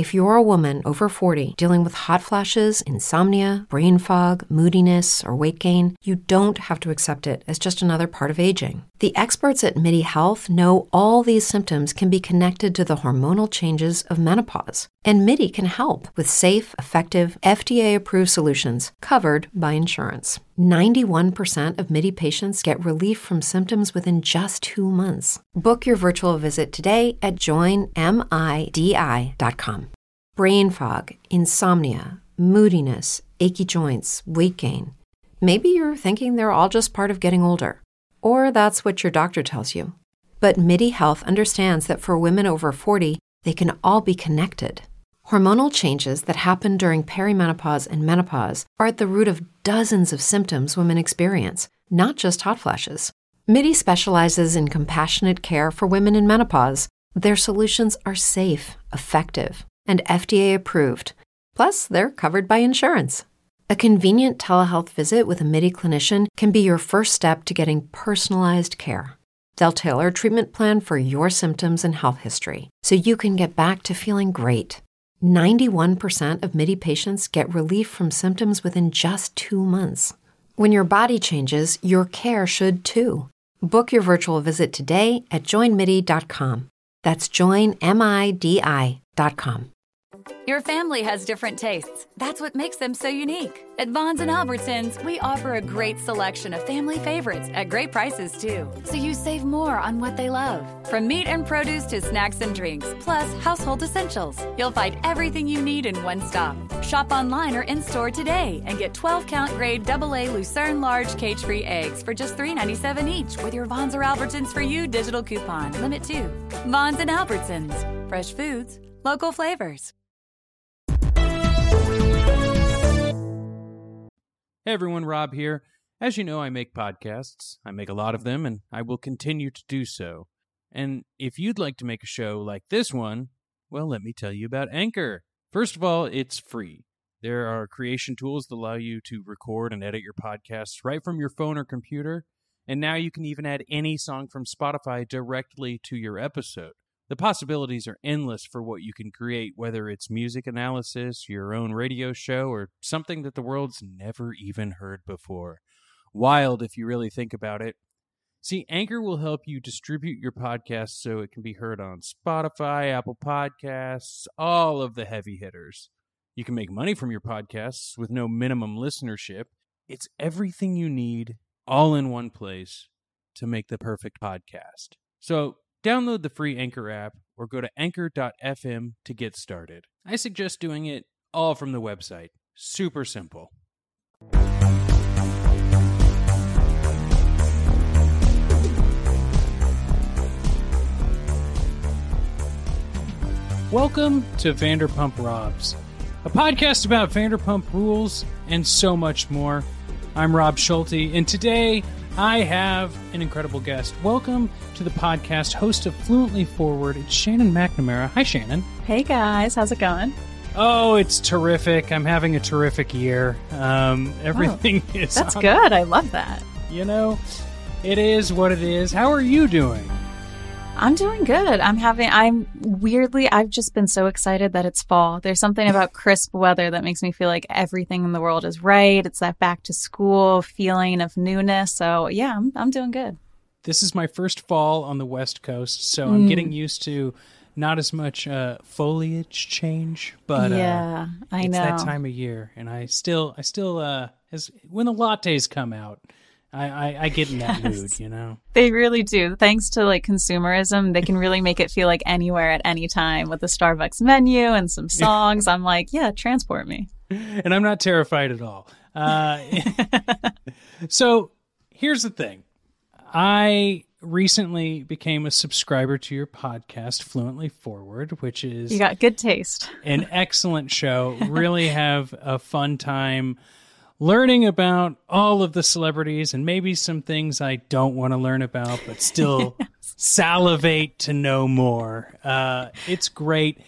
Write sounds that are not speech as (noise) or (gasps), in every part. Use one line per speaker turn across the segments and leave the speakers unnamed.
If you're a woman over 40 dealing with hot flashes, insomnia, brain fog, moodiness, or weight gain, you don't have to accept it as just another part of aging. The experts at MIDI Health know all these symptoms can be connected to the hormonal changes of menopause. And MIDI can help with safe, effective, FDA approved solutions covered by insurance. 91% of MIDI patients get relief from symptoms within just two months. Book your virtual visit today at joinmidi.com. Brain fog, insomnia, moodiness, achy joints, weight gain. Maybe you're thinking they're all just part of getting older, or that's what your doctor tells you. But MIDI Health understands that for women over 40, they can all be connected. Hormonal changes that happen during perimenopause and menopause are at the root of dozens of symptoms women experience, not just hot flashes. MIDI specializes in compassionate care for women in menopause. Their solutions are safe, effective, and FDA approved. Plus, they're covered by insurance. A convenient telehealth visit with a MIDI clinician can be your first step to getting personalized care. They'll tailor a treatment plan for your symptoms and health history so you can get back to feeling great. 91% of MIDI patients get relief from symptoms within just two months. When your body changes, your care should too. Book your virtual visit today at joinmidi.com. That's joinmidi.com.
Your family has different tastes. That's what makes them so unique. At Vons and Albertsons, we offer a great selection of family favorites at great prices too. So you save more on what they love. From meat and produce to snacks and drinks, plus household essentials. You'll find everything you need in one stop. Shop online or in store today and get 12 count grade AA Lucerne large cage free eggs for just $3.97 each with your Vons or Albertsons for U digital coupon. Limit 2. Vons and Albertsons. Fresh foods, local flavors.
Hey everyone, Rob here. As you know, I make podcasts. I make a lot of them, and I will continue to do so. And if you'd like to make a show like this one, well, let me tell you about Anchor. First of all, it's free. There are creation tools that allow you to record and edit your podcasts right from your phone or computer. And now you can even add any song from Spotify directly to your episode. The possibilities are endless for what you can create, whether it's music analysis, your own radio show, or something that the world's never even heard before. Wild if you really think about it. See, Anchor will help you distribute your podcast so it can be heard on Spotify, Apple Podcasts, all of the heavy hitters. You can make money from your podcasts with no minimum listenership. It's everything you need all in one place to make the perfect podcast. So, Download the free Anchor app or go to anchor.fm to get started. I suggest doing it all from the website. Super simple. Welcome to Vanderpump Robs, a podcast about Vanderpump rules and so much more. I'm Rob Schulte, and today I have an incredible guest. Welcome to the podcast, host of Fluently Forward. It's Shannon McNamara. Hi, Shannon.
Hey, guys. How's it going?
Oh, it's terrific. I'm having a terrific year. Um, everything
oh, (laughs)
is.
That's on, good. I love that.
You know, it is what it is. How are you doing?
I'm doing good. I'm having, I'm weirdly, I've just been so excited that it's fall. There's something about crisp weather that makes me feel like everything in the world is right. It's that back to school feeling of newness. So yeah, I'm, I'm doing good.
This is my first fall on the West Coast. So I'm mm. getting used to not as much uh, foliage change, but
uh, yeah, uh, I
it's
know
that time of year, and I still, I still, uh, as when the lattes come out, I, I, I get in that yes. mood, you know.
They really do. Thanks to like consumerism, they can really make it feel like anywhere at any time with the Starbucks menu and some songs. I'm like, yeah, transport me.
And I'm not terrified at all. Uh, (laughs) so here's the thing. I recently became a subscriber to your podcast, Fluently Forward, which is
you got good taste.
An excellent show. Really (laughs) have a fun time learning about all of the celebrities and maybe some things I don't want to learn about, but still (laughs) yes. salivate to know more. Uh, it's great.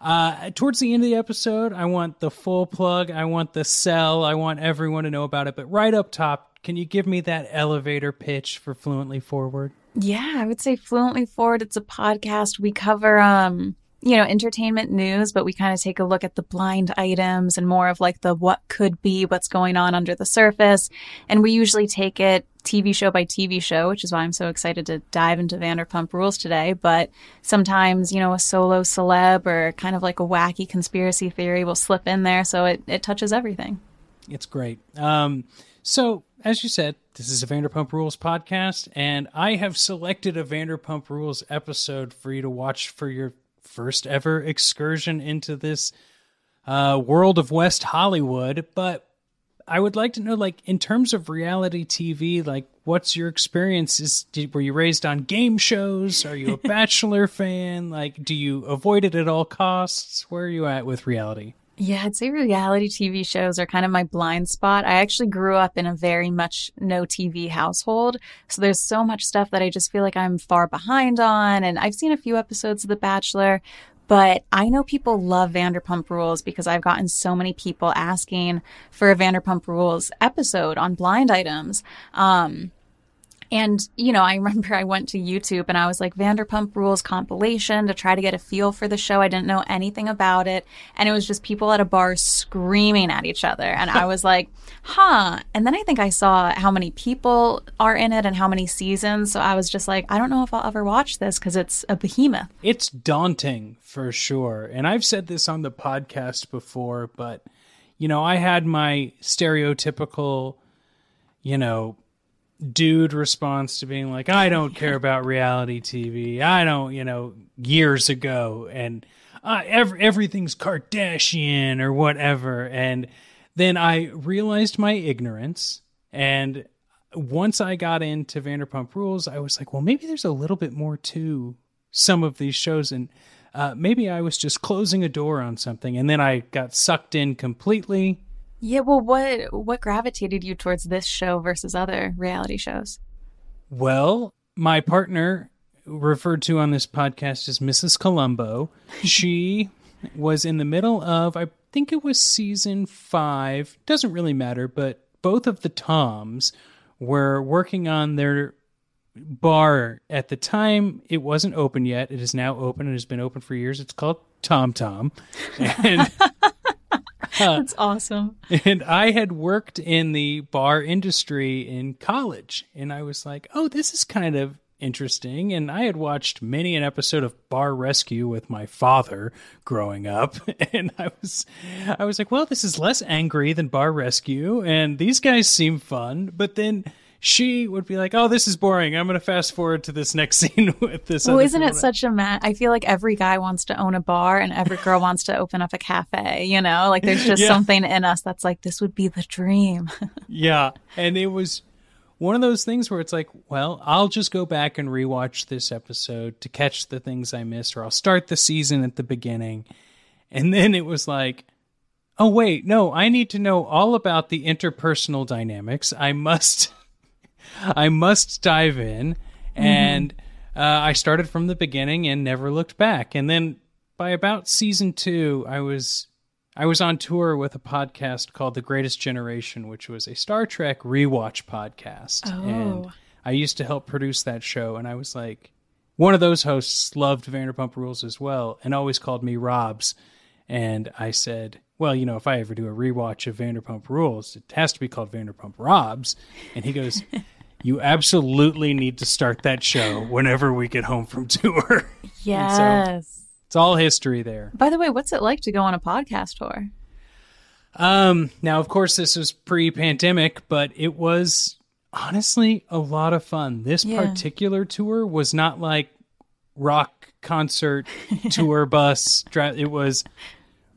Uh, towards the end of the episode, I want the full plug. I want the sell. I want everyone to know about it. But right up top, can you give me that elevator pitch for Fluently Forward?
Yeah, I would say Fluently Forward. It's a podcast. We cover um, you know, entertainment news, but we kind of take a look at the blind items and more of like the what could be, what's going on under the surface. And we usually take it TV show by TV show, which is why I'm so excited to dive into Vanderpump Rules today. But sometimes, you know, a solo celeb or kind of like a wacky conspiracy theory will slip in there. So it, it touches everything.
It's great. Um, so, as you said, this is a Vanderpump Rules podcast, and I have selected a Vanderpump Rules episode for you to watch for your first ever excursion into this uh, world of West Hollywood. But I would like to know, like, in terms of reality TV, like, what's your experience? Is did, were you raised on game shows? Are you a (laughs) Bachelor fan? Like, do you avoid it at all costs? Where are you at with reality?
Yeah, I'd say reality TV shows are kind of my blind spot. I actually grew up in a very much no TV household. So there's so much stuff that I just feel like I'm far behind on. And I've seen a few episodes of The Bachelor, but I know people love Vanderpump Rules because I've gotten so many people asking for a Vanderpump Rules episode on blind items. Um, and, you know, I (laughs) remember I went to YouTube and I was like, Vanderpump Rules compilation to try to get a feel for the show. I didn't know anything about it. And it was just people at a bar screaming at each other. And I was like, (laughs) huh. And then I think I saw how many people are in it and how many seasons. So I was just like, I don't know if I'll ever watch this because it's a behemoth.
It's daunting for sure. And I've said this on the podcast before, but, you know, I had my stereotypical, you know, dude response to being like, I don't care about reality TV. I don't, you know, years ago, and uh, every, everything's Kardashian or whatever. And then I realized my ignorance. And once I got into Vanderpump Rules, I was like, well, maybe there's a little bit more to some of these shows. And uh, maybe I was just closing a door on something. And then I got sucked in completely
yeah, well, what what gravitated you towards this show versus other reality shows?
Well, my partner, referred to on this podcast as Mrs. Columbo, (laughs) she was in the middle of, I think it was season five. Doesn't really matter, but both of the Toms were working on their bar at the time it wasn't open yet it is now open and has been open for years it's called tom tom (laughs) and
That's awesome.
And I had worked in the bar industry in college, and I was like, oh, this is kind of interesting. And I had watched many an episode of Bar Rescue with my father growing up, (laughs) and I was, I was like, well, this is less angry than Bar Rescue, and these guys seem fun. But then she would be like, "Oh, this is boring. I'm going to fast forward to this next (laughs) scene with this."
Well, isn't it such a man? I feel like every guy wants to own a bar and every girl (laughs) wants to open up a cafe. You know, like there's just yeah. something in us that's like, this would be the dream. (laughs)
yeah, and it was one of those things where it's like, well, I'll just go back and rewatch this episode to catch the things I missed, or I'll start the season at the beginning, and then it was like. Oh wait, no, I need to know all about the interpersonal dynamics. I must I must dive in. Mm-hmm. And uh, I started from the beginning and never looked back. And then by about season two, I was I was on tour with a podcast called The Greatest Generation, which was a Star Trek rewatch podcast.
Oh.
And I used to help produce that show. And I was like, one of those hosts loved Vanderpump Rules as well and always called me Robs. And I said, well, you know, if I ever do a rewatch of Vanderpump Rules, it has to be called Vanderpump Robs. And he goes, (laughs) you absolutely need to start that show whenever we get home from tour. (laughs)
Yes.
So it's all history there.
By the way, what's it like to go on a podcast tour?
Um, now of course this was pre-pandemic, but it was honestly a lot of fun. This yeah. particular tour was not like rock concert (laughs) tour bus. It was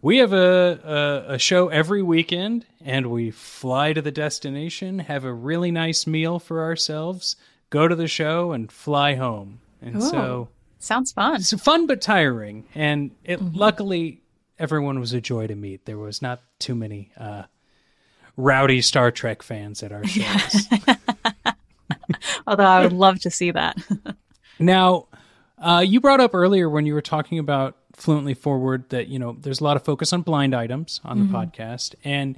we have a, a, a show every weekend, and we fly to the destination, have a really nice meal for ourselves, go to the show, and fly home. And Ooh, so
sounds fun.
It's fun but tiring, and it mm-hmm. luckily everyone was a joy to meet. There was not too many uh, rowdy Star Trek fans at our (laughs) shows. (laughs)
Although I would love to see that. (laughs)
now, uh, you brought up earlier when you were talking about fluently forward that you know there's a lot of focus on blind items on the mm-hmm. podcast and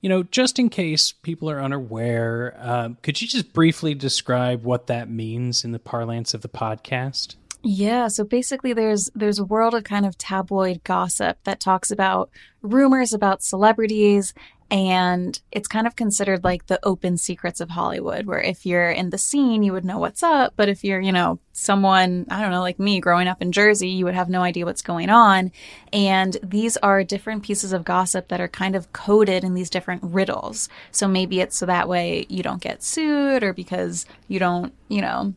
you know just in case people are unaware uh, could you just briefly describe what that means in the parlance of the podcast
Yeah, so basically there's there's a world of kind of tabloid gossip that talks about rumors about celebrities and it's kind of considered like the open secrets of Hollywood, where if you're in the scene, you would know what's up. But if you're, you know, someone, I don't know, like me growing up in Jersey, you would have no idea what's going on. And these are different pieces of gossip that are kind of coded in these different riddles. So maybe it's so that way you don't get sued or because you don't, you know,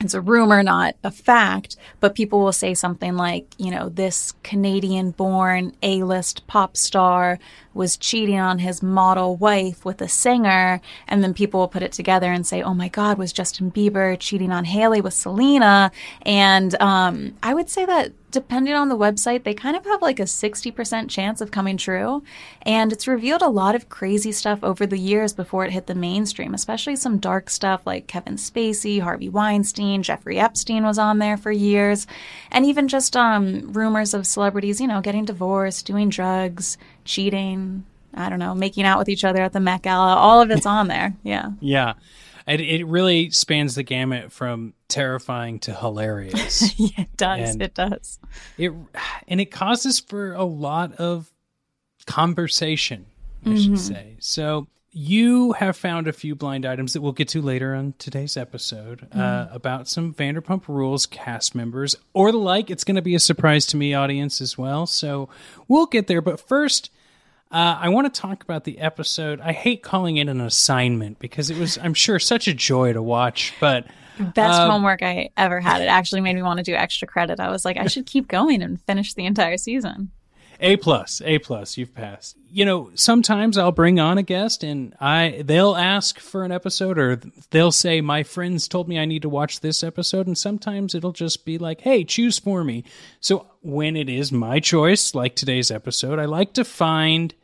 it's a rumor, not a fact, but people will say something like, you know, this Canadian born A list pop star was cheating on his model wife with a singer. And then people will put it together and say, oh my God, was Justin Bieber cheating on Hailey with Selena? And um, I would say that depending on the website, they kind of have like a 60% chance of coming true. And it's revealed a lot of crazy stuff over the years before it hit the mainstream, especially some dark stuff like Kevin Spacey, Harvey Weinstein, Jeffrey Epstein was on there for years. And even just um, rumors of celebrities, you know, getting divorced, doing drugs, cheating, I don't know, making out with each other at the Met Gala. All of it's (laughs) on there. Yeah.
Yeah. It, it really spans the gamut from terrifying to hilarious. (laughs)
yeah, it does.
And
it does.
It and it causes for a lot of conversation, I
Mm-hmm.
should say. So you have found a few blind items that we'll get to later on today's episode
Mm-hmm.
uh, about some Vanderpump Rules cast members or the like. It's going to be a surprise to me, audience, as well. So we'll get there. But first, uh, I want to talk about the episode. I hate calling it an assignment because it was, I'm sure, such a joy to watch. But
Best
Um,
homework I ever had. It actually made me want to do extra credit. I was like, I should keep going and finish the entire season.
A plus, A plus, you've passed. You know, sometimes I'll bring on a guest and I they'll ask for an episode or they'll say my friends told me I need to watch this episode and sometimes it'll just be like, "Hey, choose for me." So when it is my choice, like today's episode, I like to find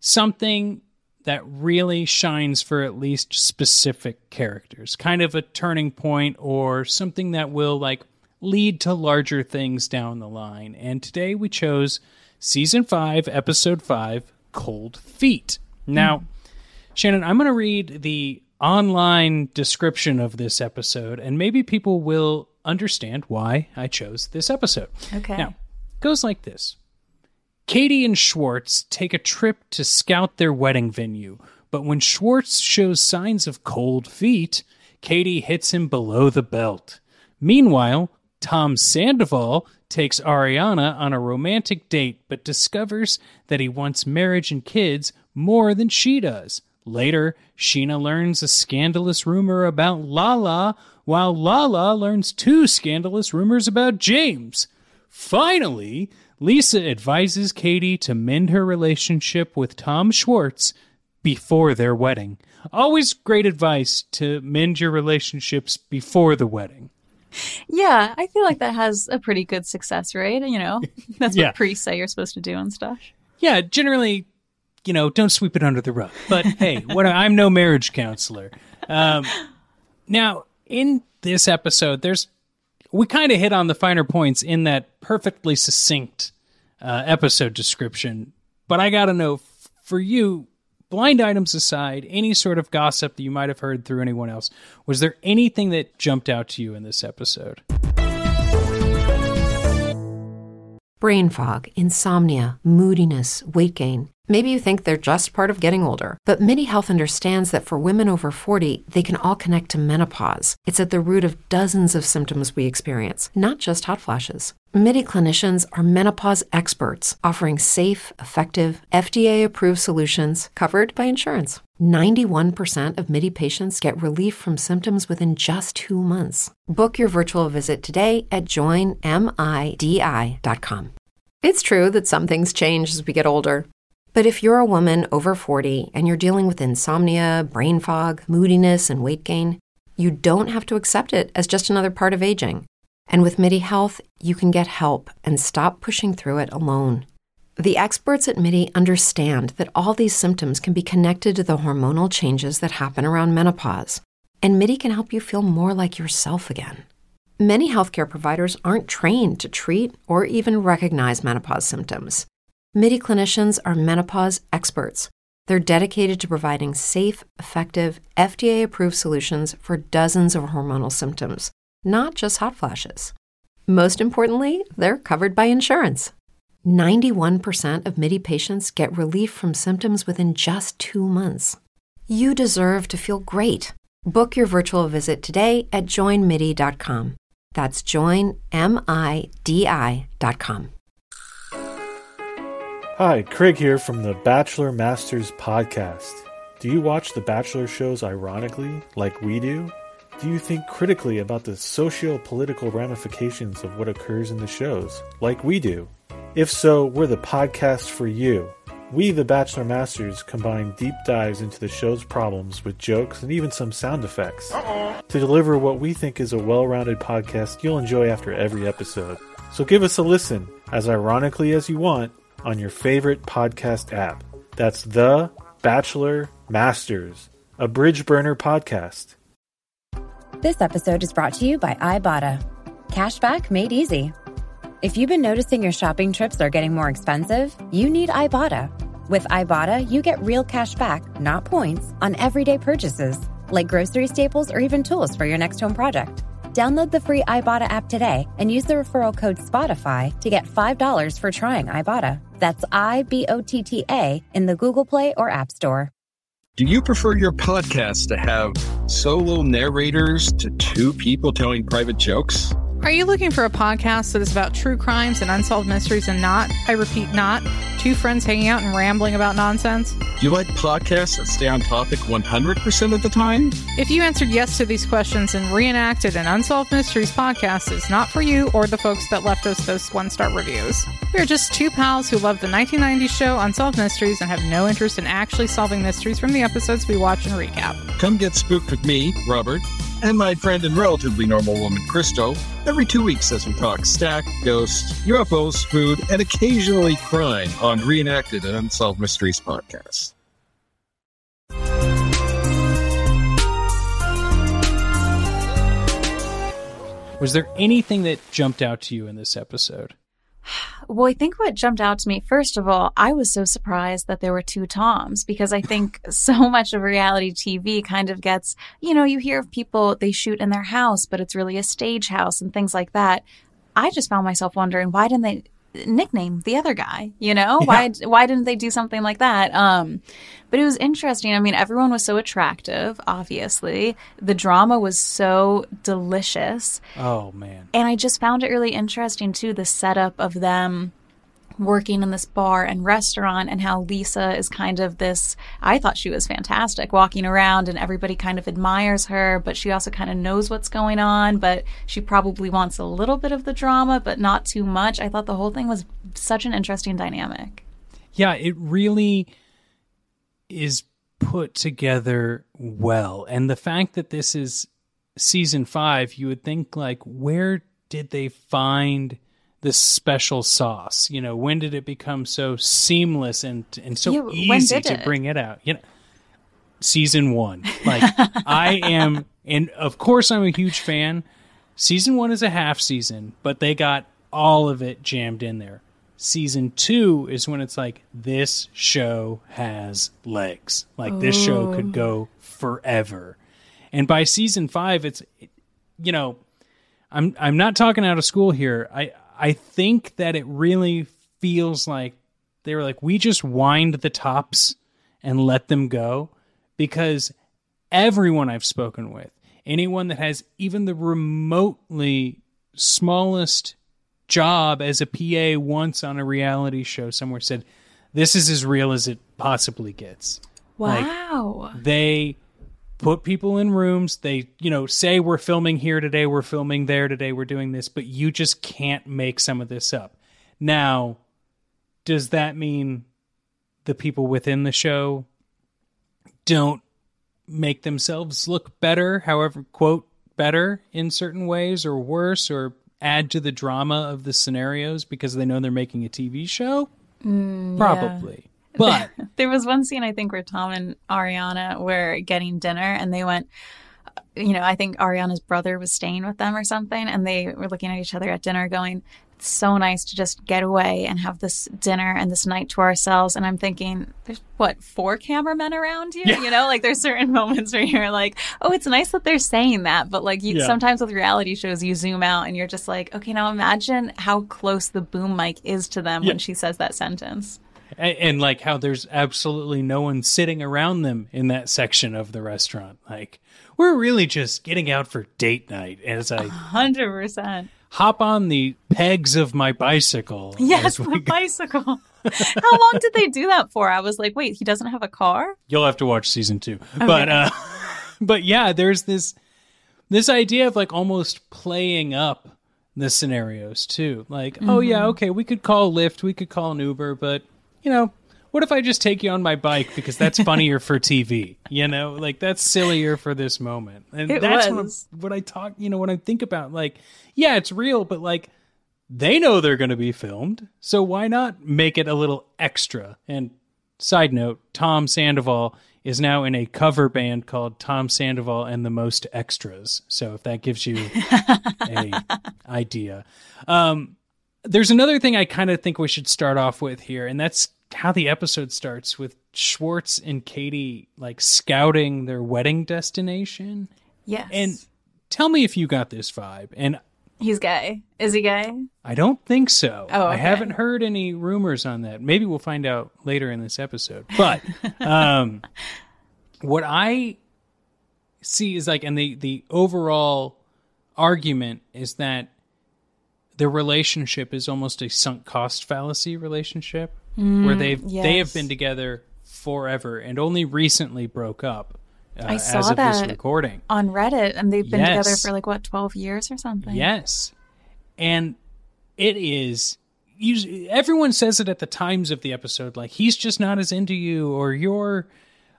something that really shines for at least specific characters. Kind of a turning point or something that will like lead to larger things down the line. And today we chose season 5, episode 5, Cold Feet. Now, hmm. Shannon, I'm going to read the online description of this episode and maybe people will understand why I chose this episode.
Okay.
Now, it goes like this. Katie and Schwartz take a trip to scout their wedding venue, but when Schwartz shows signs of cold feet, Katie hits him below the belt. Meanwhile, Tom Sandoval takes Ariana on a romantic date but discovers that he wants marriage and kids more than she does. Later, Scheana learns a scandalous rumor about Lala, while Lala learns two scandalous rumors about James. Finally, Lisa advises Katie to mend her relationship with Tom Schwartz before their wedding. Always great advice to mend your relationships before the wedding.
Yeah, I feel like that has a pretty good success rate. You know, (laughs) (laughs) that's
Yeah.
what priests say you're supposed to do and stuff.
Yeah, generally, you know, don't sweep it under the rug. But (laughs) hey, what I'm no marriage counselor. Um, now, in this episode, there's we kind of hit on the finer points in that perfectly succinct uh, episode description. But I got to know for you, blind items aside, any sort of gossip that you might have heard through anyone else, was there anything that jumped out to you in this episode?
Brain fog, insomnia, moodiness, weight gain. Maybe you think they're just part of getting older, but MIDI Health understands that for women over 40, they can all connect to menopause. It's at the root of dozens of symptoms we experience, not just hot flashes. MIDI clinicians are menopause experts, offering safe, effective, FDA approved solutions covered by insurance. 91% of MIDI patients get relief from symptoms within just two months. Book your virtual visit today at joinmidi.com. It's true that some things change as we get older. But if you're a woman over 40 and you're dealing with insomnia, brain fog, moodiness, and weight gain, you don't have to accept it as just another part of aging. And with MIDI Health, you can get help and stop pushing through it alone. The experts at MIDI understand that all these symptoms can be connected to the hormonal changes that happen around menopause, and MIDI can help you feel more like yourself again. Many healthcare providers aren't trained to treat or even recognize menopause symptoms. MIDI clinicians are menopause experts. They're dedicated to providing safe, effective, FDA approved solutions for dozens of hormonal symptoms, not just hot flashes. Most importantly, they're covered by insurance. 91% of MIDI patients get relief from symptoms within just two months. You deserve to feel great. Book your virtual visit today at joinmidi.com. That's joinmidi.com.
Hi, Craig here from the Bachelor Masters podcast. Do you watch the Bachelor shows ironically, like we do? Do you think critically about the socio political ramifications of what occurs in the shows, like we do? If so, we're the podcast for you. We, the Bachelor Masters, combine deep dives into the show's problems with jokes and even some sound effects Uh-oh. to deliver what we think is a well rounded podcast you'll enjoy after every episode. So give us a listen, as ironically as you want, on your favorite podcast app. That's The Bachelor Masters, a bridge burner podcast.
This episode is brought to you by Ibotta. Cashback made easy. If you've been noticing your shopping trips are getting more expensive, you need Ibotta. With Ibotta, you get real cash back, not points, on everyday purchases, like grocery staples or even tools for your next home project. Download the free Ibotta app today and use the referral code SPOTIFY to get $5 for trying Ibotta. That's I B O T T A in the Google Play or App Store.
Do you prefer your podcast to have solo narrators to two people telling private jokes?
Are you looking for a podcast that is about true crimes and unsolved mysteries and not, I repeat, not, two friends hanging out and rambling about nonsense?
Do you like podcasts that stay on topic 100% of the time?
If you answered yes to these questions and reenacted an Unsolved Mysteries podcast is not for you or the folks that left us those one star reviews. We are just two pals who love the 1990s show Unsolved Mysteries and have no interest in actually solving mysteries from the episodes we watch and recap.
Come get spooked with me, Robert, and my friend and relatively normal woman, Christo, every two weeks as we talk stack, ghosts, UFOs, food, and occasionally crime on Reenacted and Unsolved Mysteries podcasts.
Was there anything that jumped out to you in this episode?
Well, I think what jumped out to me, first of all, I was so surprised that there were two Toms because I think (laughs) so much of reality TV kind of gets, you know, you hear of people, they shoot in their house, but it's really a stage house and things like that. I just found myself wondering why didn't they nickname the other guy you know? Yeah. why why didn't they do something like that? Um but it was interesting. I mean everyone was so attractive obviously. The drama was so delicious.
Oh man.
And i just found it really interesting too the setup of them working in this bar and restaurant and how Lisa is kind of this I thought she was fantastic walking around and everybody kind of admires her but she also kind of knows what's going on but she probably wants a little bit of the drama but not too much. I thought the whole thing was such an interesting dynamic.
Yeah, it really is put together well. And the fact that this is season 5, you would think like where did they find this special sauce? You know, when did it become so seamless and and so yeah, easy to it? bring it out? You know, season one. Like (laughs) I am, and of course I'm a huge fan. Season one is a half season, but they got all of it jammed in there. Season two is when it's like this show has legs. Like this show could go forever. And by season five, it's you know, I'm I'm not talking out of school here. I I think that it really feels like they were like, we just wind the tops and let them go because everyone I've spoken with, anyone that has even the remotely smallest job as a PA once on a reality show somewhere said, this is as real as it possibly gets.
Wow.
Like, they put people in rooms. They, you know, say we're filming here today, we're filming there today, we're doing this, but you just can't make some of this up. Now, does that mean the people within the show don't make themselves look better, however, quote, better in certain ways or worse or add to the drama of the scenarios because they know they're making a TV show?
Mm,
Probably. Yeah. But (laughs)
there was one scene I think where Tom and Ariana were getting dinner and they went uh, you know, I think Ariana's brother was staying with them or something and they were looking at each other at dinner going, It's so nice to just get away and have this dinner and this night to ourselves. And I'm thinking, there's what, four cameramen around you?
Yeah.
You know, like there's certain (laughs) moments where you're like, oh, it's nice that they're saying that. But like you,
Yeah.
sometimes with reality shows, you zoom out and you're just like, okay, now imagine how close the boom mic is to them when she says that sentence.
And, and like how there's absolutely no one sitting around them in that section of the restaurant. Like we're really just getting out for date night as I
100%.
hop on the pegs of my bicycle.
Yes, the
go-
bicycle. How long did they do that for? I was like, wait, he doesn't have a car?
You'll have to watch season two. But uh (laughs) but yeah, there's this this idea of like almost playing up the scenarios too. Like, oh yeah, okay, we could call Lyft, we could call an Uber, but you know, what if I just take you on my bike because that's (laughs) funnier for TV? You know, like that's sillier for this moment. And
It
that's
was.
What, I talk, you know, when I think about like, yeah, it's real, but like they know they're going to be filmed, so why not make it a little extra? And side note, Tom Sandoval is now in a cover band called Tom Sandoval and the Most Extras. So if that gives you (laughs) a idea. Um, there's another thing I kind of think we should start off with here, and that's how the episode starts with Schwartz and Katie like scouting their wedding destination.
Yes.
And tell me if you got this vibe. And
he's gay. Is he gay?
I don't think so.
Oh,
I haven't heard any rumors on that. Maybe we'll find out later in this episode. But (laughs) um, what I see is like, and the the overall argument is that the relationship is almost a sunk cost fallacy relationship, where they've they have
Mm,
been together forever and only recently broke up. Uh,
I saw
as of this
that.
recording.
On Reddit, and they've been together for like, what, 12 years or something?
Yes. And it is usually everyone says it at the times of the episode like he's just not as into you or you're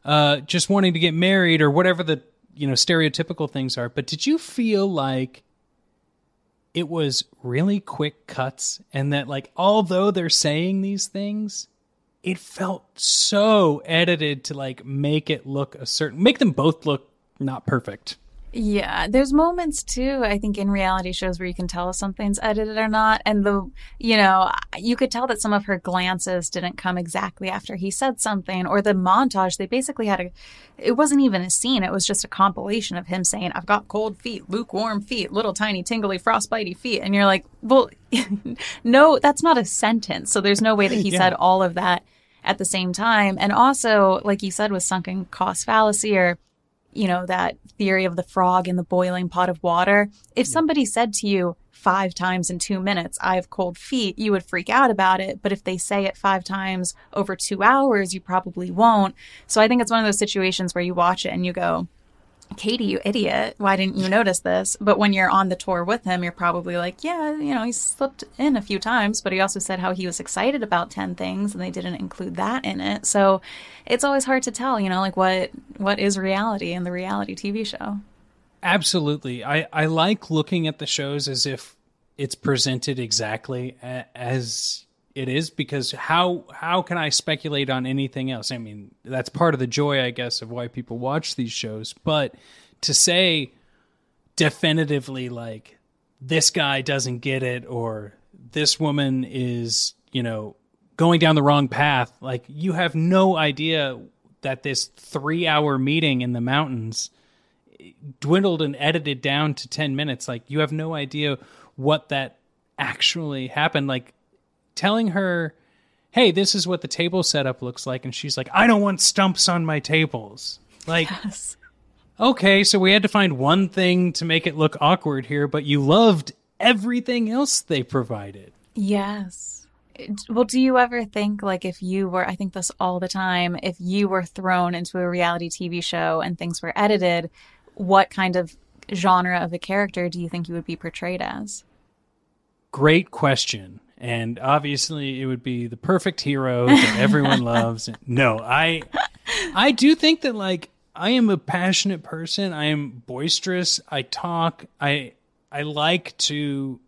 uh just wanting to get married or whatever the you know stereotypical things are but did you feel like it was really quick cuts and that like although they're saying these things it felt so edited to like make it look a certain make them both look not perfect
Yeah, there's moments too, I think, in reality shows where you can tell if something's edited or not. And the, you know, you could tell that some of her glances didn't come exactly after he said something, or the montage, they basically had a, it wasn't even a scene, it was just a compilation of him saying, I've got cold feet, lukewarm feet, little tiny tingly frostbitey feet. And you're like, well, (laughs) no, that's not a sentence. So there's no way that he (laughs)
Yeah.
said all of that at the same time. And also, like you said, with sunken cost fallacy or you know, that theory of the frog in the boiling pot of water. If somebody said to you five times in two minutes, I have cold feet, you would freak out about it. But if they say it five times over two hours, you probably won't. So I think it's one of those situations where you watch it and you go, Katie, you idiot. Why didn't you notice this? But when you're on the tour with him, you're probably like, yeah, you know, he slipped in a few times, but he also said how he was excited about 10 things and they didn't include that in it. So it's always hard to tell, you know, like what what is reality in the reality TV show.
Absolutely. I, I like looking at the shows as if it's presented exactly as it is because how how can I speculate on anything else? I mean, that's part of the joy, I guess, of why people watch these shows. But to say definitively like this guy doesn't get it or this woman is, you know, going down the wrong path, like you have no idea that this 3-hour meeting in the mountains dwindled and edited down to 10 minutes like you have no idea what that actually happened like telling her hey this is what the table setup looks like and she's like i don't want stumps on my tables like okay so we had to find one thing to make it look awkward here but you loved everything else they provided
Yes. Well, do you ever think, like, if you were, I think this all the time, if you were thrown into a reality TV show and things were edited, what kind of genre of a character do you think you would be portrayed as?
great question and obviously it would be the perfect hero that everyone (laughs) loves. No i i do think that like i am a passionate person. I am boisterous. I talk. I i like to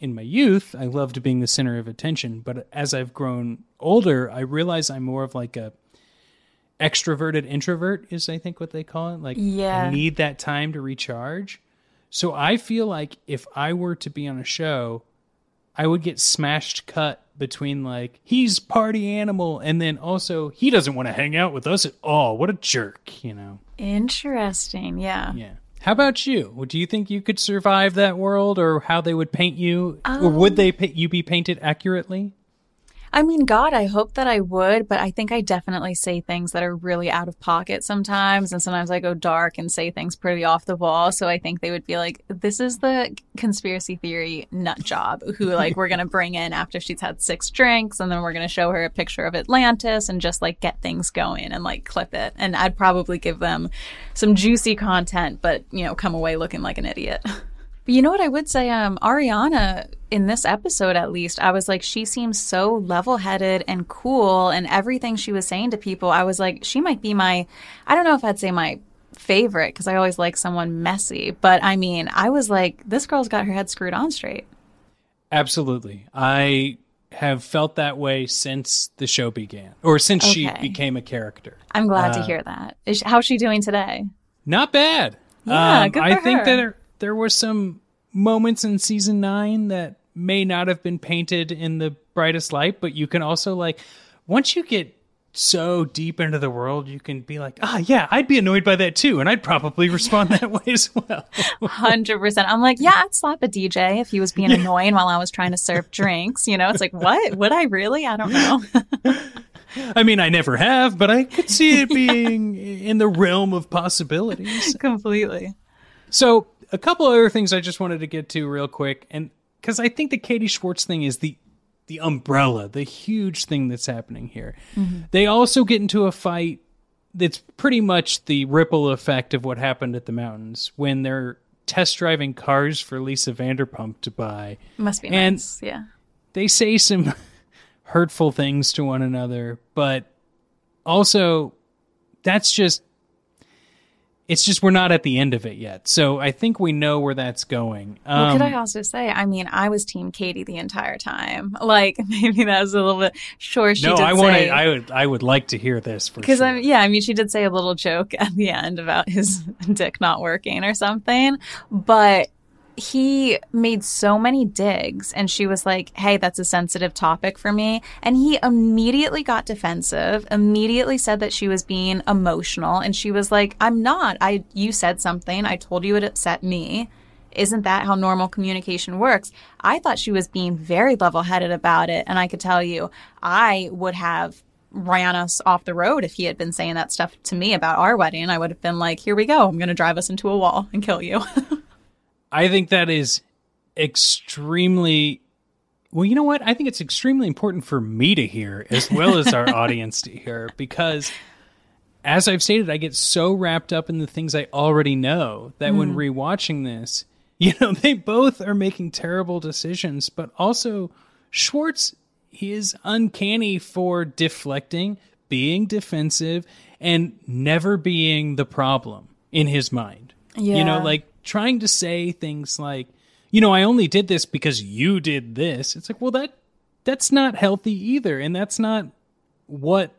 in my youth i loved being the center of attention. But as i've grown older i realize i'm more of like a extroverted introvert is i think what they call it. Like
Yeah.
i need that time to recharge. So i feel like if i were to be on a show I would get smashed cut between like he's party animal and then also he doesn't want to hang out with us at all. What a jerk, you know.
Interesting. Yeah.
Yeah. How about you? Do you think you could survive that world, or how they would paint you, or would um, they you be painted accurately?
I mean, God, I hope that I would, but I think I definitely say things that are really out of pocket sometimes. And sometimes I go dark and say things pretty off the wall. So I think they would be like, this is the conspiracy theory nut job who, like, we're going to bring in after she's had six drinks. And then we're going to show her a picture of Atlantis and just like get things going and like clip it. And I'd probably give them some juicy content, but, you know, come away looking like an idiot. (laughs) But you know what I would say? Um, Ariana, in this episode at least, I was like, she seems so level headed and cool, and everything she was saying to people, I was like, she might be my, I don't know if I'd say my favorite because I always like someone messy, but I mean, I was like, this girl's got her head screwed on straight.
Absolutely. I have felt that way since the show began, or since she became a character.
I'm glad to
Uh,
hear that. Is, how's she doing today?
Not bad.
Yeah,
Um,
good
I
for
think
her.
that there, there were some moments in season nine that may not have been painted in the brightest light, but you can also like once you get so deep into the world, you can be like, ah, yeah, I'd be annoyed by that too, and I'd probably respond (laughs) that way as well.
Hundred percent. I'm like, yeah, I'd slap a DJ if he was being (laughs) annoying while I was trying to serve drinks. You know, it's like, what? Would I really? I don't know. (laughs)
I mean, I never have, but I could see it being in the realm of possibilities.
Completely.
So, a couple other things I just wanted to get to real quick, and because I think the Katie Schwartz thing is the the umbrella, the huge thing that's happening here. Mm-hmm. They also get into a fight that's pretty much the ripple effect of what happened at the mountains when they're test driving cars for Lisa Vanderpump to buy.
Must be
And-
nice. Yeah.
They say some (laughs) hurtful things to one another, but also that's just it's just we're not at the end of it yet. So I think we know where that's going.
Well,
Um,
could I also say, I mean, I was Team Katie the entire time. (laughs) Like, maybe that was a little bit. Sure, she
no,
did
I
say.
wanted. I would. I would like to hear this for
because
sure.
I'm, yeah, I mean, she did say a little joke (laughs) at the end about his (laughs) dick not working or something, but he made so many digs, and she was like, "Hey, that's a sensitive topic for me," and he immediately got defensive. Immediately said that she was being emotional, and she was like, "I'm not. I you said something. I told you it upset me." Isn't that how normal communication works? I thought she was being very level headed about it. And I could tell you, I would have ran us off the road if he had been saying that stuff to me about our wedding. I would have been like, here we go. I'm going to drive us into a wall and kill you. (laughs)
I think that is extremely. Well, you know what? I think it's extremely important for me to hear as well as our (laughs) audience to hear because, as I've stated, I get so wrapped up in the things I already know that when mm-hmm. rewatching this, (laughs) you know, they both are making terrible decisions, but also Schwartz he is uncanny for deflecting, being defensive, and never being the problem in his mind. Yeah. You know, like trying to say things like, you know, I only did this because you did this. It's like, well, that that's not healthy either, and that's not what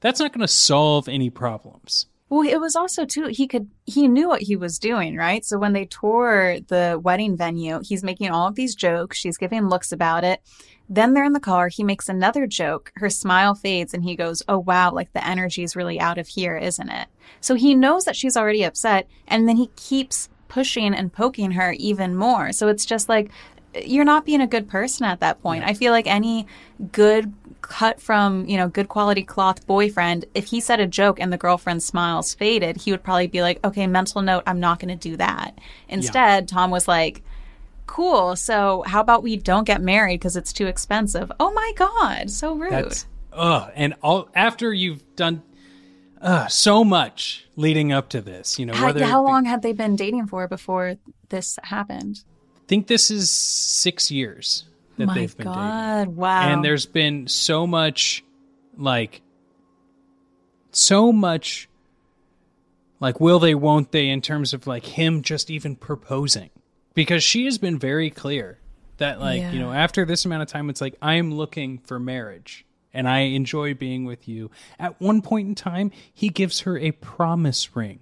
that's not going to solve any problems.
Well, it was also too he could he knew what he was doing, right? So when they tour the wedding venue, he's making all of these jokes, she's giving looks about it. Then they're in the car, he makes another joke. Her smile fades and he goes, "Oh wow, like the energy is really out of here, isn't it?" So he knows that she's already upset and then he keeps pushing and poking her even more. So it's just like you're not being a good person at that point. I feel like any good cut from, you know, good quality cloth boyfriend, if he said a joke and the girlfriend's smiles faded, he would probably be like, okay, mental note, I'm not going to do that. Instead, Tom was like, cool. So how about we don't get married because it's too expensive? Oh my God. So rude.
That's ugh, and all after you've done uh, so much leading up to this, you know,
how, how
be-
long had they been dating for before this happened?
I think this is six years that
my
they've been dating.
God. Wow.
and there's been so much like so much like will they won't they in terms of like him just even proposing because she has been very clear that like you know after this amount of time it's like i am looking for marriage and i enjoy being with you at one point in time he gives her a promise ring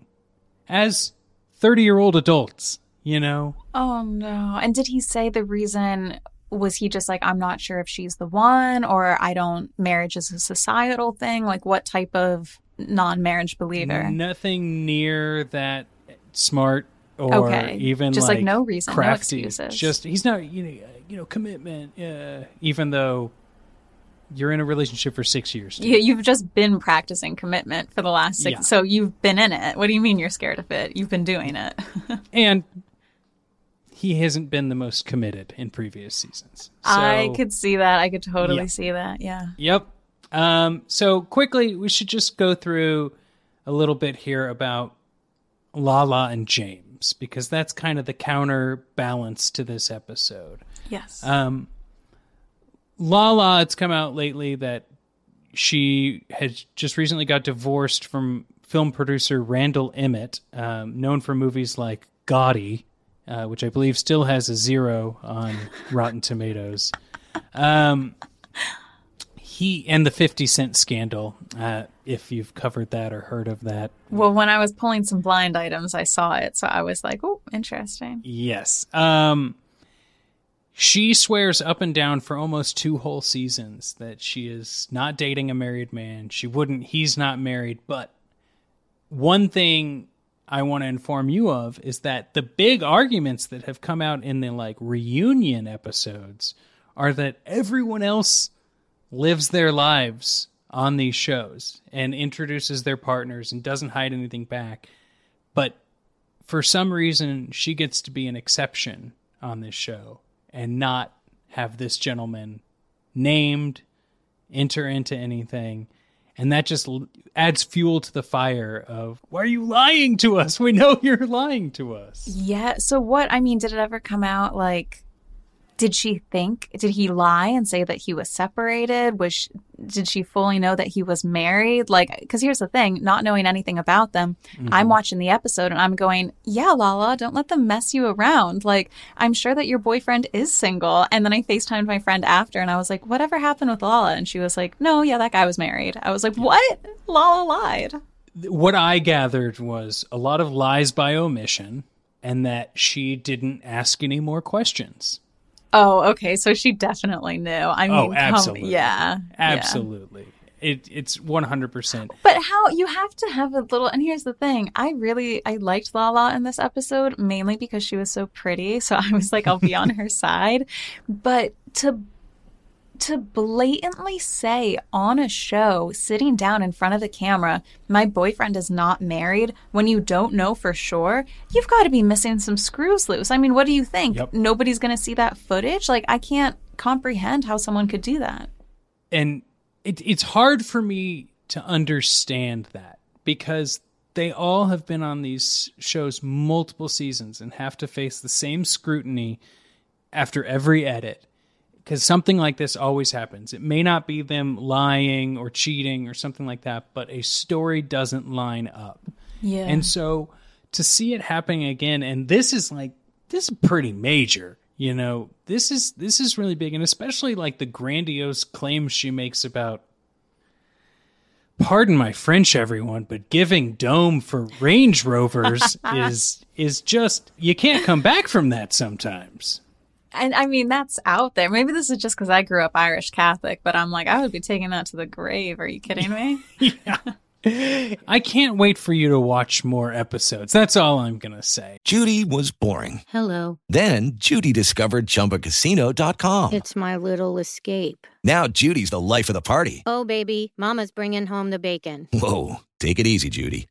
as 30 year old adults you know
Oh no. And did he say the reason was he just like, I'm not sure if she's the one, or I don't, marriage is a societal thing? Like, what type of non marriage believer?
Nothing near that smart or
Okay.
even
Just, like,
like,
no reason, no
crafty.
excuses.
Just he's not you know you know commitment. Uh, even though you're in a relationship for six years.
You, you've just been practicing commitment for the last six.
Yeah.
So you've been in it. What do you mean you're scared of it? You've been doing it. (laughs)
and he hasn't been the most committed in previous seasons. So,
I could see that. I could totally
Yeah.
see that. Yeah.
Yep. Um, so quickly, we should just go through a little bit here about Lala and James because that's kind of the counterbalance to this episode.
Yes.
Um, Lala, it's come out lately that she has just recently got divorced from film producer Randall Emmett, um, known for movies like Gotti, uh, which I believe still has a zero on (laughs) Rotten Tomatoes. Um, he and the 50 Cent scandal, uh, if you've covered that or heard of that.
well, when I was pulling some blind items, I saw it. So I was like, oh, interesting.
Yes. Um she swears up and down for almost two whole seasons that she is not dating a married man. She wouldn't he's not married, but one thing I want to inform you of is that the big arguments that have come out in the like reunion episodes are that everyone else lives their lives on these shows and introduces their partners and doesn't hide anything back. But for some reason, she gets to be an exception on this show and not have this gentleman named, enter into anything. And that just adds fuel to the fire of, why are you lying to us? We know (laughs) you're lying to us.
Yeah. So what? I mean, did it ever come out like? Did she think? Did he lie and say that he was separated? Was she, did she fully know that he was married? Like, because here's the thing: not knowing anything about them, I'm mm-hmm. watching the episode and I'm going, "Yeah, Lala, don't let them mess you around." Like, I'm sure that your boyfriend is single. And then I Facetimed my friend after, and I was like, "Whatever happened with Lala?" And she was like, "No, yeah, that guy was married." I was like, "What? Lala lied."
What I gathered was a lot of lies by omission and that she didn't ask any more questions.
Oh, okay. So she definitely knew. I oh, mean,
Oh, absolutely.
yeah, yeah.
Absolutely. It, it's 100%.
But how you have to have a little and here's the thing. I really I liked Lala in this episode mainly because she was so pretty. So I was like I'll be on her (laughs) side. But to to blatantly say on a show sitting down in front of the camera, my boyfriend is not married when you don't know for sure, you've got to be missing some screws loose. I mean, what do you think?
Yep.
Nobody's going to see that footage? Like I can't comprehend how someone could do that.
and it, it's hard for me to understand that because they all have been on these shows multiple seasons and have to face the same scrutiny after every edit because something like this always happens it may not be them lying or cheating or something like that but a story doesn't line up
Yeah.
and so to see it happening again, and this is like this is pretty major, you know. This is this is really big, and especially like the grandiose claims she makes about pardon my French everyone, but giving dome for Range Rovers (laughs) is is just you can't come back from that sometimes.
And I mean, that's out there. Maybe this is just because I grew up Irish Catholic, but I'm like, I would be taking that to the grave. Are you kidding me? (laughs) yeah.
I can't wait for you to watch more episodes. That's all I'm gonna say.
Judy was boring.
Hello.
Then Judy discovered ChumbaCasino.com.
It's my little escape.
Now Judy's the life of the party.
Oh, baby, Mama's bringing home the bacon.
Whoa, take it easy, Judy.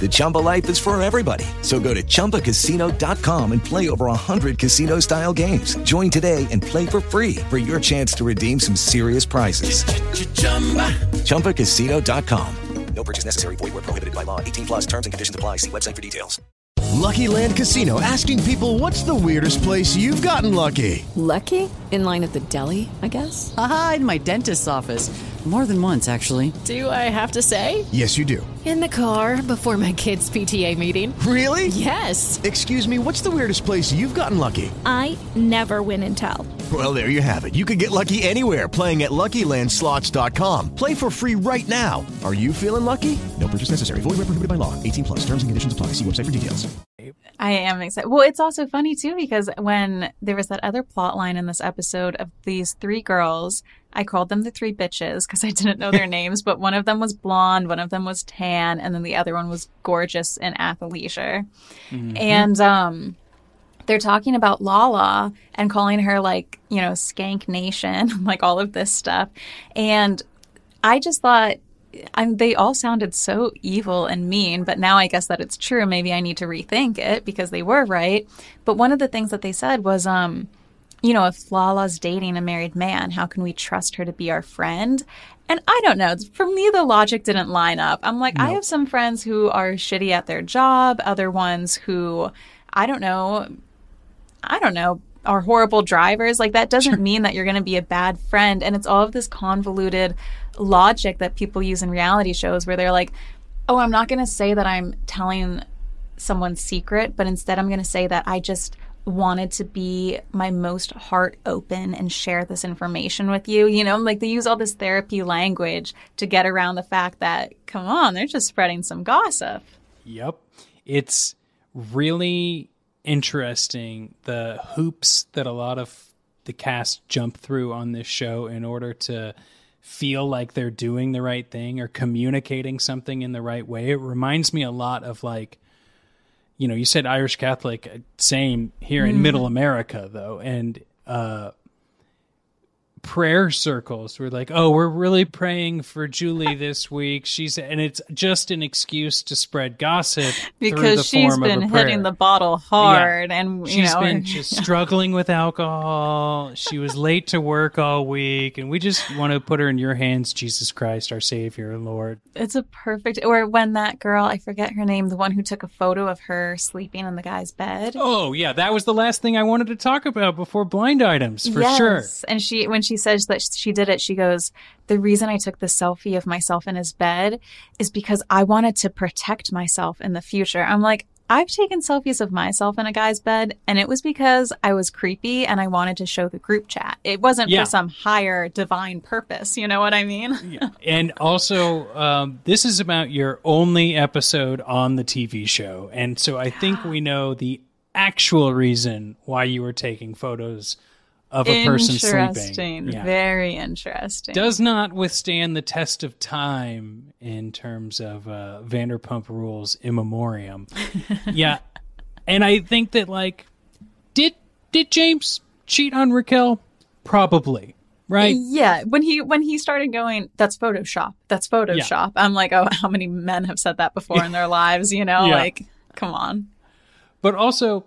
The Chumba life is for everybody. So go to ChumbaCasino.com and play over 100 casino-style games. Join today and play for free for your chance to redeem some serious prizes. ChumbaCasino.com. No purchase necessary. Void where prohibited by law. 18 plus terms and conditions apply. See website for details.
Lucky Land Casino asking people what's the weirdest place you've gotten lucky?
Lucky? In line at the deli, I guess?
Aha, in my dentist's office. More than once, actually.
Do I have to say?
Yes, you do.
In the car before my kids' PTA meeting.
Really?
Yes.
Excuse me, what's the weirdest place you've gotten lucky?
I never win and tell.
Well, there you have it. You can get lucky anywhere playing at LuckyLandSlots.com. Play for free right now. Are you feeling lucky? No purchase necessary. Void where prohibited by law. 18 plus. Terms and conditions apply. See website for details.
I am excited. Well, it's also funny too because when there was that other plot line in this episode of these three girls, I called them the three bitches because I didn't know their (laughs) names, but one of them was blonde, one of them was tan, and then the other one was gorgeous and athleisure.
Mm-hmm.
And um they're talking about Lala and calling her like, you know, skank nation, (laughs) like all of this stuff. And I just thought I'm, they all sounded so evil and mean, but now I guess that it's true. Maybe I need to rethink it because they were right. But one of the things that they said was, um, you know, if Lala's dating a married man, how can we trust her to be our friend? And I don't know. For me, the logic didn't line up. I'm like, I have some friends who are shitty at their job, other ones who, I don't know, I don't know, are horrible drivers. Like, that doesn't mean that you're going to be a bad friend. And it's all of this convoluted logic that people use in reality shows where they're like, oh, I'm not going to say that I'm telling someone's secret, but instead I'm going to say that I just wanted to be my most heart open and share this information with you. You know, like they use all this therapy language to get around the fact that, come on, they're just spreading some gossip.
Yep. It's really interesting the hoops that a lot of the cast jump through on this show in order to feel like they're doing the right thing or communicating something in the right way. It reminds me a lot of like you know, you said Irish Catholic, same here in
Mhm.
middle America though. And uh prayer circles we're like oh we're really praying for julie (laughs) this week she's and it's just an excuse to spread gossip
Because she's
form of a
been hitting the bottle hard and, you
She's
know,
been (laughs) just struggling with alcohol. She was late to work all week, and we just want to put her in your hands, Jesus Christ, our Savior and Lord.
It's a perfect. Or when that girl, I forget her name, the one who took a photo of her sleeping in the guy's bed.
Oh yeah, that was the last thing I wanted to talk about before blind items for sure.
And she, when she says that she did it, she goes, "The reason I took the selfie of myself in his bed is because I wanted to protect myself in the future." I'm like. I've taken selfies of myself in a guy's bed, and it was because I was creepy and I wanted to show the group chat. It wasn't
Yeah.
for some higher divine purpose. You know what I mean? (laughs) yeah.
And also, um, this is about your only episode on the TV show, and so I think we know the actual reason why you were taking photos of a person
interesting.
sleeping. Yeah.
Very interesting.
does not withstand the test of time in terms of uh, Vanderpump Rules in memoriam. (laughs) yeah, and I think that like, did did James cheat on Raquel? Probably, right?
Yeah, when he when he started going, that's Photoshop. That's Photoshop. I'm like, oh, how many men have said that before in their lives? You know,
Yeah.
like, come on.
But also,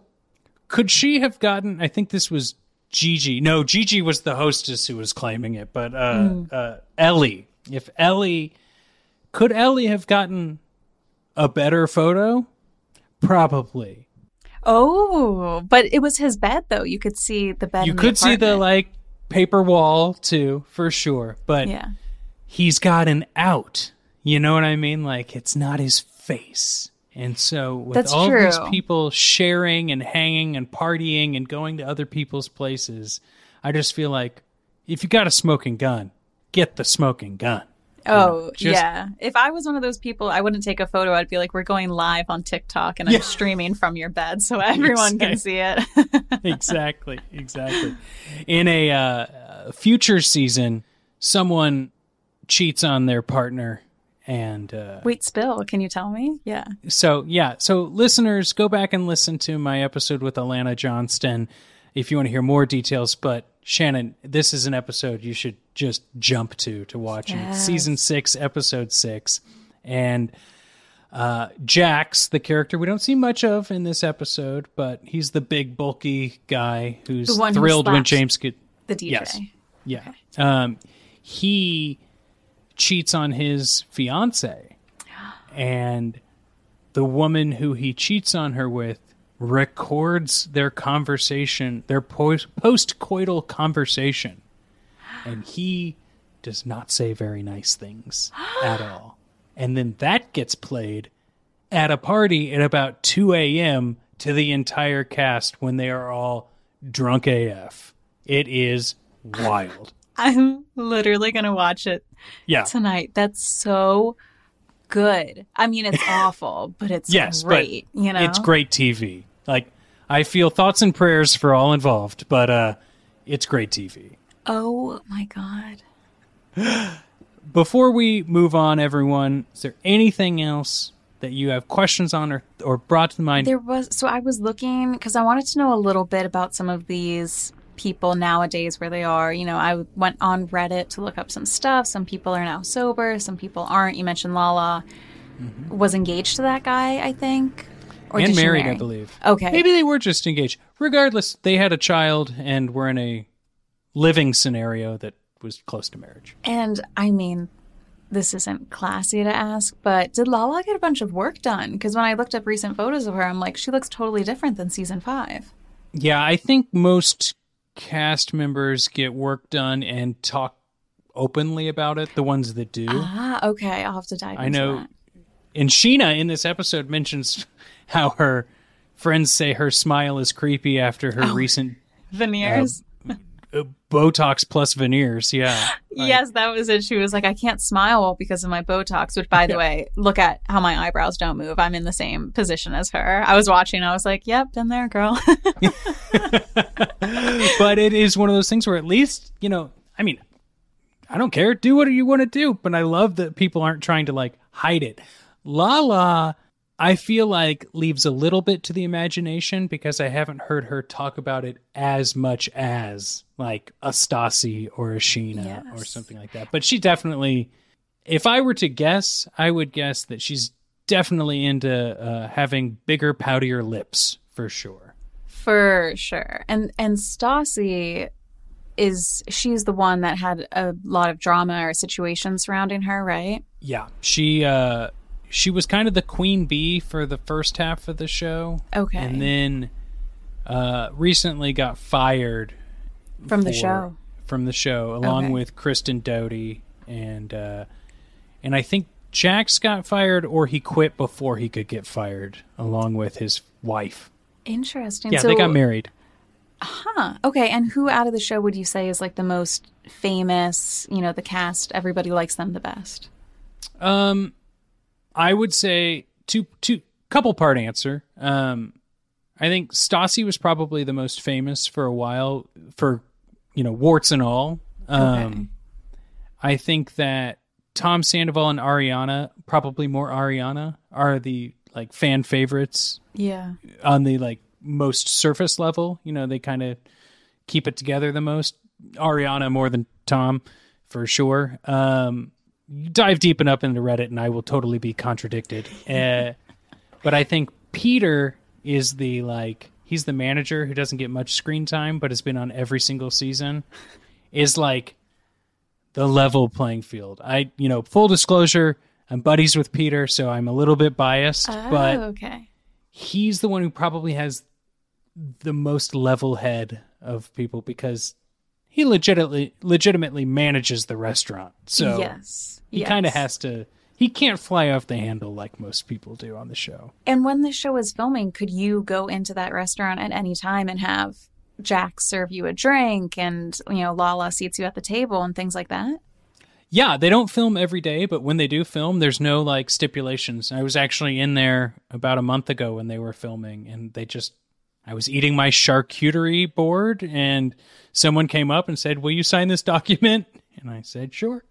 could she have gotten? I think this was Gigi. No, Gigi was the hostess who was claiming it. But uh,
Mm.
uh, Ellie, if Ellie, could Ellie have gotten a better photo? Probably.
Oh, but it was his bed though. You could see the bed.
you could see the like paper wall too, for sure. But
Yeah.
he's got an out. You know what I mean? Like it's not his face. And so with
That's
all
true.
these people sharing and hanging and partying and going to other people's places, I just feel like if you got a smoking gun, get the smoking gun.
Oh
just-
yeah. If I was one of those people, I wouldn't take a photo. I'd be like, "We're going live on TikTok, and I'm streaming from your bed, so (laughs) everyone can see it." (laughs) (laughs)
exactly, exactly. In a uh, future season, someone cheats on their partner and uh,
Wait, spill. Can you tell me? Yeah.
so yeah so listeners go back and listen to my episode with alana johnston if you want to hear more details but shannon this is an episode you should just jump to to watch
Yes.
season six episode six and uh, Jax, the character we don't see much of in this episode, but he's the big bulky guy who's
one who
thrilled when James could.
the DJ.
Yes. Yeah. Um, he cheats on his fiance, and the woman who he cheats on her with records their conversation, their post coital conversation, and he does not say very nice things (gasps) at all. And then that gets played at a party at about 2 a.m. to the entire cast when they are all drunk AF. It is wild.
I'm literally gonna watch it
Yeah.
tonight. That's so good. I mean, it's (laughs) awful, but it's
yes,
great.
but
you know,
it's great TV. Like, I feel thoughts and prayers for all involved, but uh, it's great TV.
Oh my god. (gasps)
Before we move on, everyone, is there anything else that you have questions on or, or brought to mind?
There was so I was looking because I wanted to know a little bit about some of these people nowadays where they are. You know, I went on Reddit to look up some stuff. Some people are now sober, some people aren't. You mentioned Lala mm-hmm. was engaged to that guy, I think. Or
and married. I believe.
Okay.
Maybe they were just engaged. Regardless, they had a child and were in a living scenario that was close to marriage.
And I mean, this isn't classy to ask, but did Lala get a bunch of work done? Because when I looked up recent photos of her, I'm like, she looks totally different than season five.
Yeah, I think most cast members get work done and talk openly about it. The ones that do.
Ah, okay. I'll have to dive
I know.
that.
And Scheana in this episode mentions how her friends say her smile is creepy after her
Oh.
recent (laughs)
Veneers.
uh, Botox plus veneers. Yeah. (laughs)
yes, that was it. She was like, I can't smile because of my Botox, which, by the way, look at how my eyebrows don't move. I'm in the same position as her. I was watching. I was like, yep, been there, girl. (laughs)
but it is one of those things where at least you know i mean i don't care do what you want to do but i love that people aren't trying to like hide it lala i feel like leaves a little bit to the imagination because i haven't heard her talk about it as much as like a Stassi or a scheana or something like that but she definitely if i were to guess i would guess that she's definitely into uh, having bigger poutier lips for sure
For sure. And and Stassi is she's the one that had a lot of drama or situation surrounding her, right?
Yeah, she uh she was kind of the queen bee for the first half of the show.
Okay.
And then uh recently got fired
From the
for-
show.
From the show along
Okay.
with Kristen Doute and uh and I think Jax got fired or he quit before he could get fired along with his wife.
Interesting.
Yeah,
so,
they got married.
Huh. Okay. And who out of the show would you say is like the most famous? You know, the cast. Everybody likes them the best.
Um, I would say two two couple part answer. Um, I think Stassi was probably the most famous for a while for you know warts and all. Um, I think that Tom Sandoval and Ariana, probably more Ariana, are the like fan favorites
Yeah.
on the like most surface level. You know, they kind of keep it together the most. Ariana more than Tom, for sure. Um, dive deep enough into Reddit, and I will totally be contradicted. Uh, but I think Peter is the like he's the manager who doesn't get much screen time, but has been on every single season. Is like the level playing field. I, you know, full disclosure, I'm buddies with Peter, so I'm a little bit biased,
Oh,
but
okay.
he's the one who probably has the most level head of people because he legitimately legitimately manages the restaurant. So
Yes,
he kind of has to he can't fly off the handle like most people do on the show.
And when the show is filming, could you go into that restaurant at any time and have Jax serve you a drink and, you know, Lala seats you at the table and things like that?
Yeah, they don't film every day, but when they do film, there's no like stipulations. I was actually in there about a month ago when they were filming, and they just I was eating my charcuterie board, and someone came up and said, "Will you sign this document?" And I said, "Sure."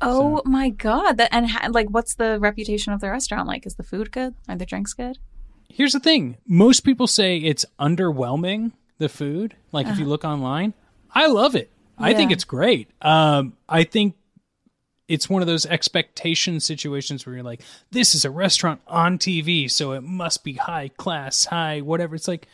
Oh my god! That and ha- like, what's the reputation of the restaurant like? Is the food good? Are the drinks good?
Here's the thing: most people say it's underwhelming. The food, like if you
Uh-huh.
look online, I love it. I think it's great. Um, I think it's one of those expectation situations where you're like, this is a restaurant on TV, so it must be high class, high whatever. It's like,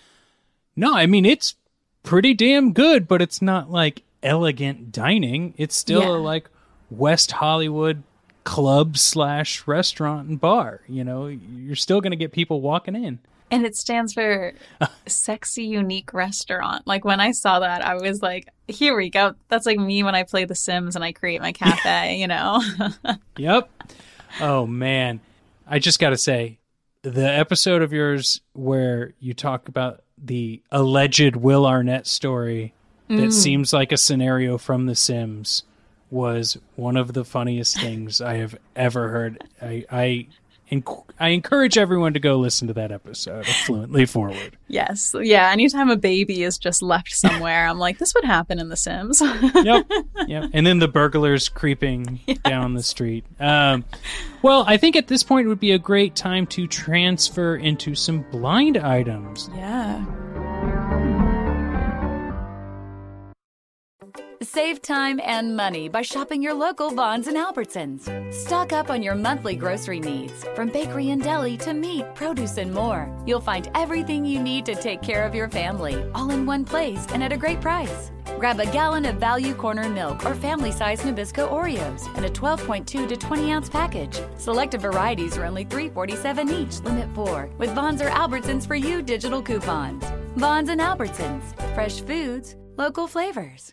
no, I mean it's pretty damn good, but it's not like elegant dining. It's still
Yeah.
a like West Hollywood club slash restaurant and bar. You know, you're still gonna get people walking in.
And it stands for (laughs) sexy, unique restaurant. Like when I saw that, I was like, here we go. That's like me when I play The Sims and I create my (laughs) cafe, you know? (laughs)
Yep. Oh man, I just got to say, the episode of yours where you talk about the alleged Will Arnett story that
Mm.
seems like a scenario from The Sims was one of the funniest things I have ever heard. I, I I encourage everyone to go listen to that episode of Fluently Forward.
Yes. Yeah. Anytime a baby is just left somewhere, I'm like, this would happen in The Sims.
yep. (laughs) Yep. And then the burglars creeping yes. down the street. Um, well, I think at this point it would be a great time to transfer into some blind items.
Yeah.
Save time and money by shopping your local Vons and Albertsons. Stock up on your monthly grocery needs, from bakery and deli to meat, produce, and more. You'll find everything you need to take care of your family, all in one place and at a great price. Grab a gallon of Value Corner milk or family size Nabisco Oreos in a 12.2 to 20 ounce package. Selected varieties are only $3.47 each, limit 4, with Vons or Albertsons for U digital coupons. Vons and Albertsons, fresh foods, local flavors.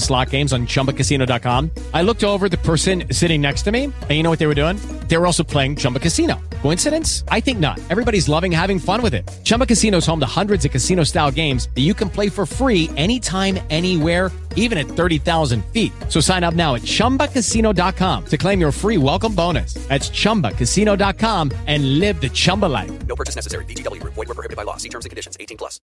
slot games on ChumbaCasino.com. I looked over the person sitting next to me, and you know what they were doing? They were also playing Chumba Casino. Coincidence? I think not. Everybody's loving having fun with it. Chumba Casino is home to hundreds of casino style games that you can play for free anytime, anywhere, even at 30,000 feet. So sign up now at chumbacasino.com to claim your free welcome bonus. That's chumbacasino.com and live the Chumba life.
No purchase necessary. VGW. Void were prohibited by law. See terms and conditions. 18 plus.